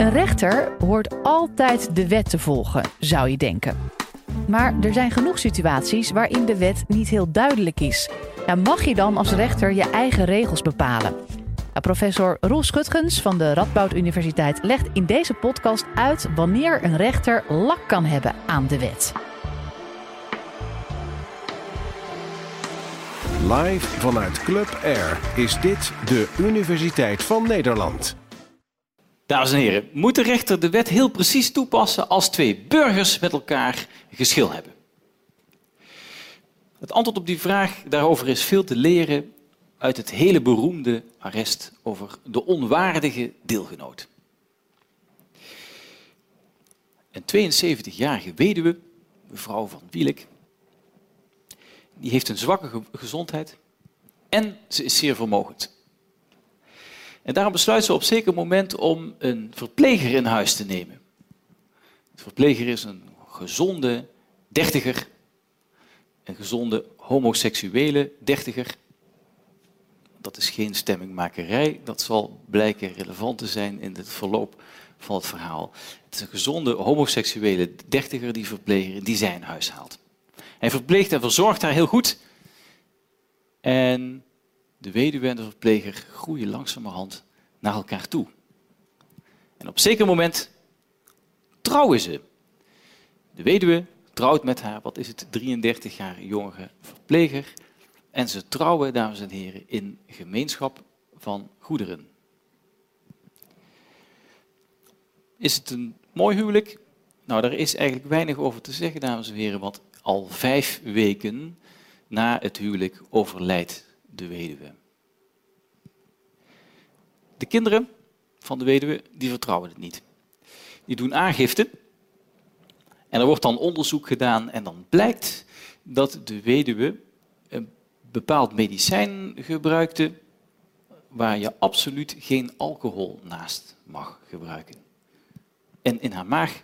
Een rechter hoort altijd de wet te volgen, zou je denken. Maar er zijn genoeg situaties waarin de wet niet heel duidelijk is. Ja, mag je dan als rechter je eigen regels bepalen? Nou, professor Roel Schutgens van de Radboud Universiteit legt in deze podcast uit wanneer een rechter lak kan hebben aan de wet. Live vanuit Club Air is dit de Universiteit van Nederland. Dames en heren, moet de rechter de wet heel precies toepassen als twee burgers met elkaar geschil hebben? Het antwoord op die vraag daarover is veel te leren uit het hele beroemde arrest over de onwaardige deelgenoot. Een 72-jarige weduwe, mevrouw van Wielek, die heeft een zwakke gezondheid en ze is zeer vermogend. En daarom besluit ze op zeker moment om een verpleger in huis te nemen. De verpleger is een gezonde dertiger, een gezonde homoseksuele dertiger. Dat is geen stemmingmakerij, dat zal blijken relevant te zijn in het verloop van het verhaal. Het is een gezonde homoseksuele dertiger die verpleger die zij in huis haalt. Hij verpleegt en verzorgt haar heel goed. En de weduwe en de verpleger groeien langzamerhand naar elkaar toe. En op zeker moment trouwen ze. De weduwe trouwt met haar, wat is het, 33 jaar jongere verpleger. En ze trouwen, dames en heren, in gemeenschap van goederen. Is het een mooi huwelijk? Nou, daar is eigenlijk weinig over te zeggen, dames en heren, want al vijf weken na het huwelijk overlijdt de weduwe. De kinderen van de weduwe die vertrouwen het niet. Die doen aangifte en er wordt dan onderzoek gedaan en dan blijkt dat de weduwe een bepaald medicijn gebruikte waar je absoluut geen alcohol naast mag gebruiken. En in haar maag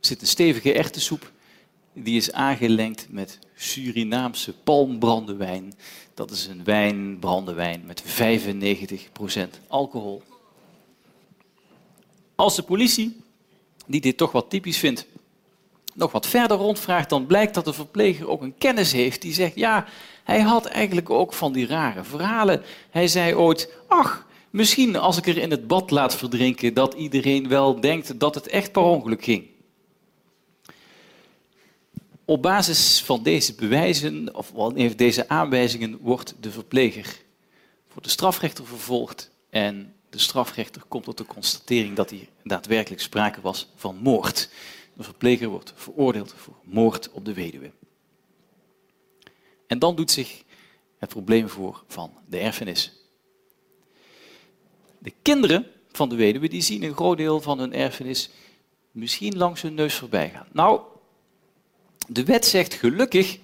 zit een stevige erwtensoep die is aangelengd met Surinaamse palmbrandewijn. Dat is een wijn, brandewijn, met 95% alcohol. Als de politie, die dit toch wat typisch vindt, nog wat verder rondvraagt, dan blijkt dat de verpleger ook een kennis heeft die zegt, ja, hij had eigenlijk ook van die rare verhalen. Hij zei ooit, ach, misschien als ik er in het bad laat verdrinken, dat iedereen wel denkt dat het echt per ongeluk ging. Op basis van deze bewijzen, of deze aanwijzingen, wordt de verpleger voor de strafrechter vervolgd. En de strafrechter komt tot de constatering dat hier daadwerkelijk sprake was van moord. De verpleger wordt veroordeeld voor moord op de weduwe. En dan doet zich het probleem voor van de erfenis. De kinderen van de weduwe die zien een groot deel van hun erfenis misschien langs hun neus voorbij gaan. Nou, de wet zegt gelukkig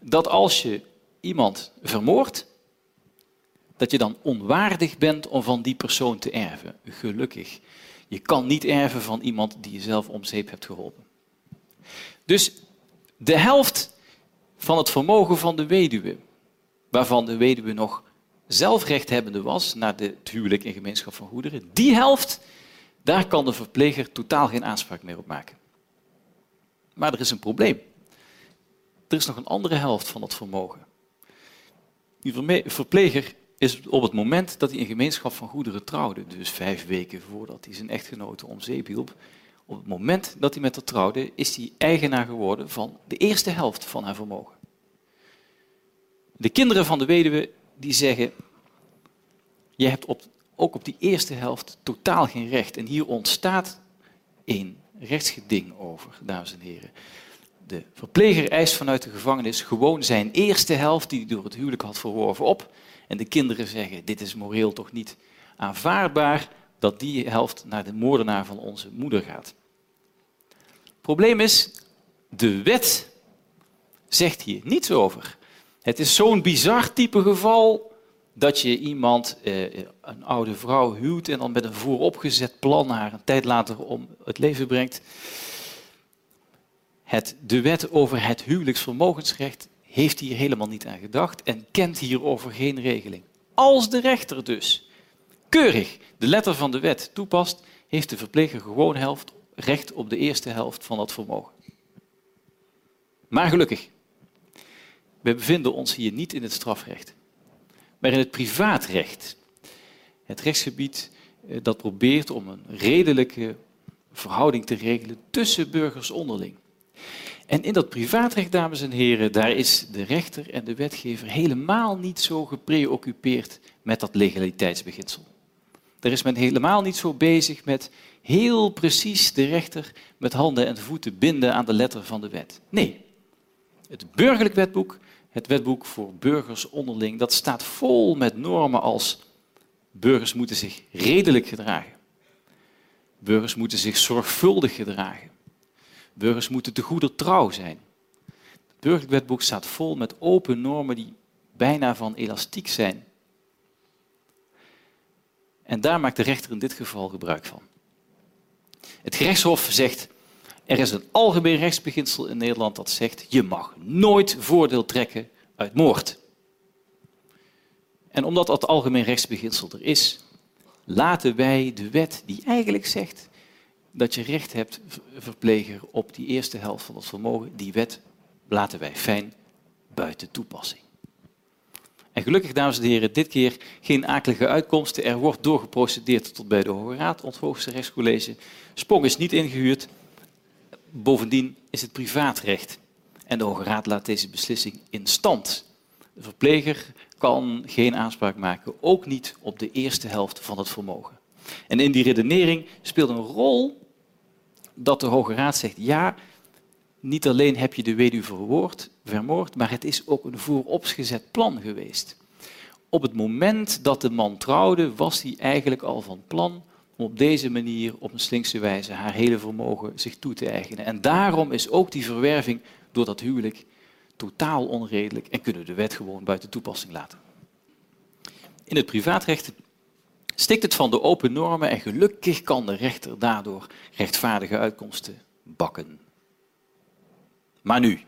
dat als je iemand vermoordt, dat je dan onwaardig bent om van die persoon te erven. Gelukkig. Je kan niet erven van iemand die je zelf om zeep hebt geholpen. Dus de helft van het vermogen van de weduwe, waarvan de weduwe nog zelfrechthebbende was naar de huwelijk in gemeenschap van goederen, die helft, daar kan de verpleger totaal geen aanspraak meer op maken. Maar er is een probleem. Er is nog een andere helft van dat vermogen. Die verpleger is op het moment dat hij in gemeenschap van goederen trouwde, dus vijf weken voordat hij zijn echtgenote om zeep hielp, op het moment dat hij met haar trouwde, is hij eigenaar geworden van de eerste helft van haar vermogen. De kinderen van de weduwe die zeggen, je hebt op, ook op die eerste helft totaal geen recht. En hier ontstaat een rechtsgeding over, dames en heren. De verpleger eist vanuit de gevangenis gewoon zijn eerste helft die hij door het huwelijk had verworven op. En de kinderen zeggen, dit is moreel toch niet aanvaardbaar dat die helft naar de moordenaar van onze moeder gaat. Probleem is, de wet zegt hier niets over. Het is zo'n bizar type geval dat je iemand, eh, een oude vrouw, huwt en dan met een vooropgezet plan haar een tijd later om het leven brengt. Het, de wet over het huwelijksvermogensrecht heeft hier helemaal niet aan gedacht en kent hierover geen regeling. Als de rechter dus keurig de letter van de wet toepast, heeft de verpleger gewoon helft recht op de eerste helft van dat vermogen. Maar gelukkig, we bevinden ons hier niet in het strafrecht, maar in het privaatrecht. Het rechtsgebied eh, dat probeert om een redelijke verhouding te regelen tussen burgers onderling. En in dat privaatrecht, dames en heren, daar is de rechter en de wetgever helemaal niet zo gepreoccupeerd met dat legaliteitsbeginsel. Daar is men helemaal niet zo bezig met heel precies de rechter met handen en voeten binden aan de letter van de wet. Nee, het burgerlijk wetboek, het wetboek voor burgers onderling, dat staat vol met normen als burgers moeten zich redelijk gedragen. Burgers moeten zich zorgvuldig gedragen. Burgers moeten te goeder trouw zijn. Het burgerlijk wetboek staat vol met open normen die bijna van elastiek zijn. En daar maakt de rechter in dit geval gebruik van. Het gerechtshof zegt, er is een algemeen rechtsbeginsel in Nederland dat zegt, je mag nooit voordeel trekken uit moord. En omdat dat algemeen rechtsbeginsel er is, laten wij de wet die eigenlijk zegt dat je recht hebt, verpleger, op die eerste helft van het vermogen, die wet laten wij fijn buiten toepassing. En gelukkig, dames en heren, dit keer geen akelige uitkomsten. Er wordt doorgeprocedeerd tot bij de Hoge Raad, ons hoogste rechtscollege. Sprong is niet ingehuurd. Bovendien is het privaatrecht. En de Hoge Raad laat deze beslissing in stand. De verpleger kan geen aanspraak maken, ook niet op de eerste helft van het vermogen. En in die redenering speelt een rol dat de Hoge Raad zegt, ja, niet alleen heb je de weduwe verwoord, vermoord, maar het is ook een vooropgezet plan geweest. Op het moment dat de man trouwde, was hij eigenlijk al van plan om op deze manier, op een slinkse wijze, haar hele vermogen zich toe te eigenen. En daarom is ook die verwerving door dat huwelijk totaal onredelijk en kunnen we de wet gewoon buiten toepassing laten. In het privaatrecht stikt het van de open normen en gelukkig kan de rechter daardoor rechtvaardige uitkomsten bakken. Maar nu.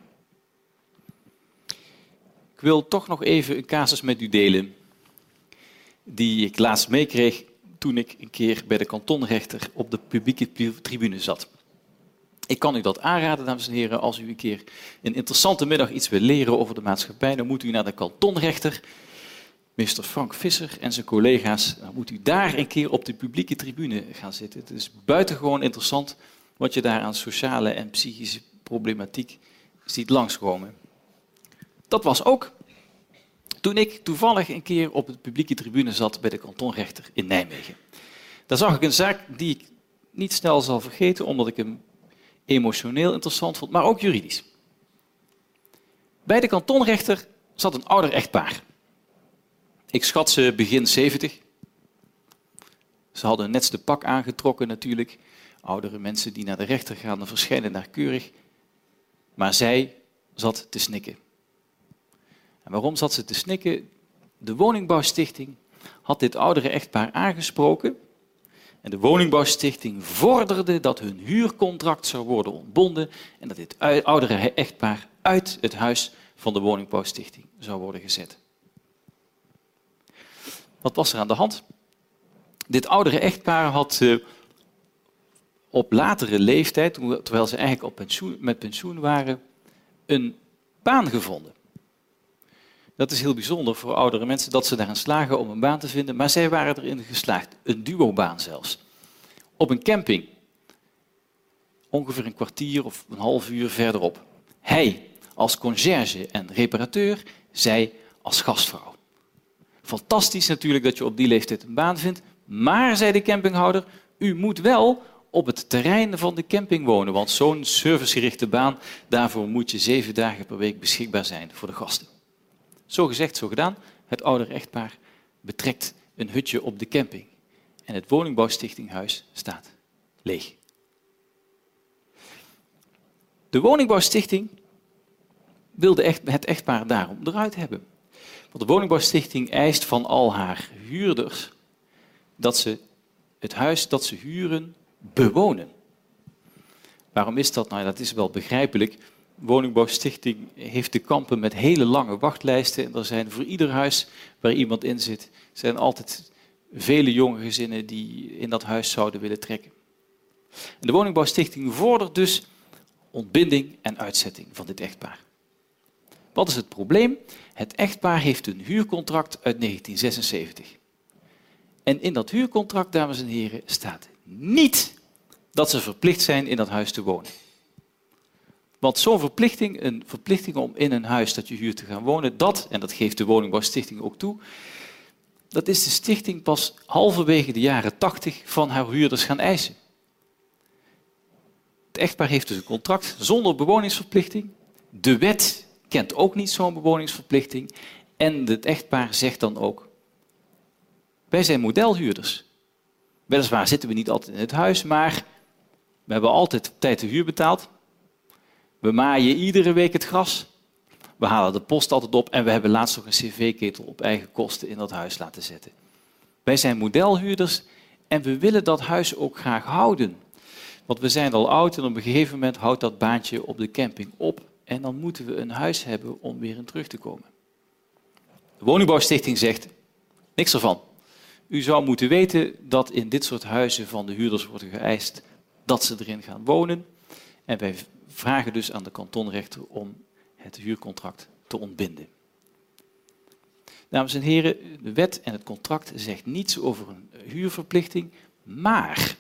Ik wil toch nog even een casus met u delen die ik laatst meekreeg toen ik een keer bij de kantonrechter op de publieke tribune zat. Ik kan u dat aanraden, dames en heren, als u een keer een interessante middag iets wil leren over de maatschappij, dan moet u naar de kantonrechter, meester Frank Visser en zijn collega's, moet u daar een keer op de publieke tribune gaan zitten. Het is buitengewoon interessant wat je daar aan sociale en psychische problematiek ziet langskomen. Dat was ook toen ik toevallig een keer op de publieke tribune zat bij de kantonrechter in Nijmegen. Daar zag ik een zaak die ik niet snel zal vergeten, omdat ik hem emotioneel interessant vond, maar ook juridisch. Bij de kantonrechter zat een ouder echtpaar. Ik schat ze begin 70. Ze hadden een netste pak aangetrokken natuurlijk. Oudere mensen die naar de rechter gaan, dan verschijnen daar keurig. Maar zij zat te snikken. En waarom zat ze te snikken? De woningbouwstichting had dit oudere echtpaar aangesproken en de woningbouwstichting vorderde dat hun huurcontract zou worden ontbonden en dat dit oudere echtpaar uit het huis van de woningbouwstichting zou worden gezet. Wat was er aan de hand? Dit oudere echtpaar had uh, op latere leeftijd, terwijl ze eigenlijk op pensioen, met pensioen waren, een baan gevonden. Dat is heel bijzonder voor oudere mensen dat ze daarin slagen om een baan te vinden, maar zij waren erin geslaagd, een duobaan zelfs. Op een camping, ongeveer een kwartier of een half uur verderop. Hij als conciërge en reparateur, zij als gastvrouw. Fantastisch natuurlijk dat je op die leeftijd een baan vindt, maar, zei de campinghouder, u moet wel op het terrein van de camping wonen, want zo'n servicegerichte baan, daarvoor moet je zeven dagen per week beschikbaar zijn voor de gasten. Zo gezegd, zo gedaan. Het oudere echtpaar betrekt een hutje op de camping. En het woningbouwstichtinghuis staat leeg. De woningbouwstichting wilde het echtpaar daarom eruit hebben. Want de woningbouwstichting eist van al haar huurders dat ze het huis dat ze huren bewonen. Waarom is dat? Nou, dat is wel begrijpelijk woningbouwstichting heeft te kampen met hele lange wachtlijsten. En er zijn voor ieder huis waar iemand in zit, zijn altijd vele jonge gezinnen die in dat huis zouden willen trekken. de woningbouwstichting vordert dus ontbinding en uitzetting van dit echtpaar. Wat is het probleem? Het echtpaar heeft een huurcontract uit 1976. En in dat huurcontract, dames en heren, staat niet dat ze verplicht zijn in dat huis te wonen. Want zo'n verplichting, een verplichting om in een huis dat je huurt te gaan wonen, dat, en dat geeft de woningbouwstichting ook toe, dat is de stichting pas halverwege de jaren 80 van haar huurders gaan eisen. Het echtpaar heeft dus een contract zonder bewoningsverplichting. De wet kent ook niet zo'n bewoningsverplichting. En het echtpaar zegt dan ook, wij zijn modelhuurders. Weliswaar zitten we niet altijd in het huis, maar we hebben altijd op tijd de huur betaald. We maaien iedere week het gras. We halen de post altijd op en we hebben laatst nog een cv-ketel op eigen kosten in dat huis laten zetten. Wij zijn modelhuurders en we willen dat huis ook graag houden. Want we zijn al oud en op een gegeven moment houdt dat baantje op de camping op en dan moeten we een huis hebben om weer in terug te komen. De woningbouwstichting zegt, niks ervan. U zou moeten weten dat in dit soort huizen van de huurders wordt geëist dat ze erin gaan wonen. En wij vragen dus aan de kantonrechter om het huurcontract te ontbinden. Dames en heren, de wet en het contract zegt niets over een huurverplichting, maar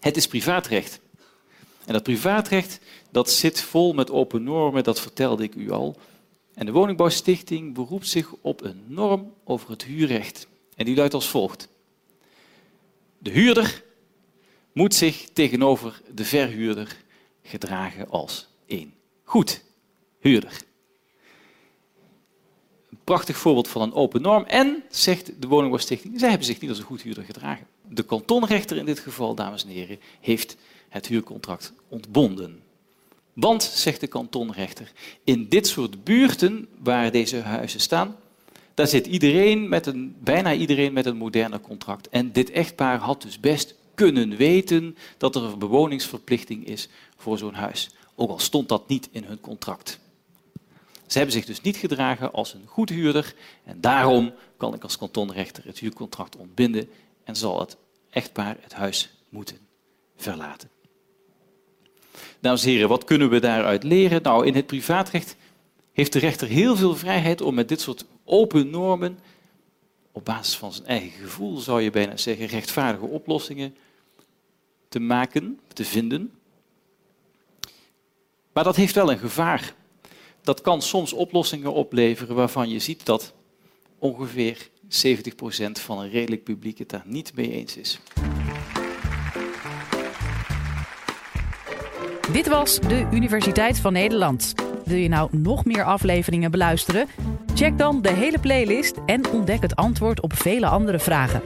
het is privaatrecht. En dat privaatrecht dat zit vol met open normen, dat vertelde ik u al. En de Woningbouwstichting beroept zich op een norm over het huurrecht. En die luidt als volgt. De huurder moet zich tegenover de verhuurder gedragen als één goed huurder. Een prachtig voorbeeld van een open norm. En, zegt de Woningbouwstichting, zij hebben zich niet als een goed huurder gedragen. De kantonrechter in dit geval, dames en heren, heeft het huurcontract ontbonden. Want, zegt de kantonrechter, in dit soort buurten waar deze huizen staan, daar zit iedereen met een, bijna iedereen met een moderne contract. En dit echtpaar had dus best kunnen weten dat er een bewoningsverplichting is voor zo'n huis. Ook al stond dat niet in hun contract. Ze hebben zich dus niet gedragen als een goed huurder en daarom kan ik als kantonrechter het huurcontract ontbinden en zal het echtpaar het huis moeten verlaten. Dames en heren, wat kunnen we daaruit leren? Nou, in het privaatrecht heeft de rechter heel veel vrijheid om met dit soort open normen, op basis van zijn eigen gevoel zou je bijna zeggen, rechtvaardige oplossingen te maken, te vinden. Maar dat heeft wel een gevaar. Dat kan soms oplossingen opleveren waarvan je ziet dat ongeveer 70% van een redelijk publiek het daar niet mee eens is. Dit was de Universiteit van Nederland. Wil je nou nog meer afleveringen beluisteren? Check dan de hele playlist en ontdek het antwoord op vele andere vragen.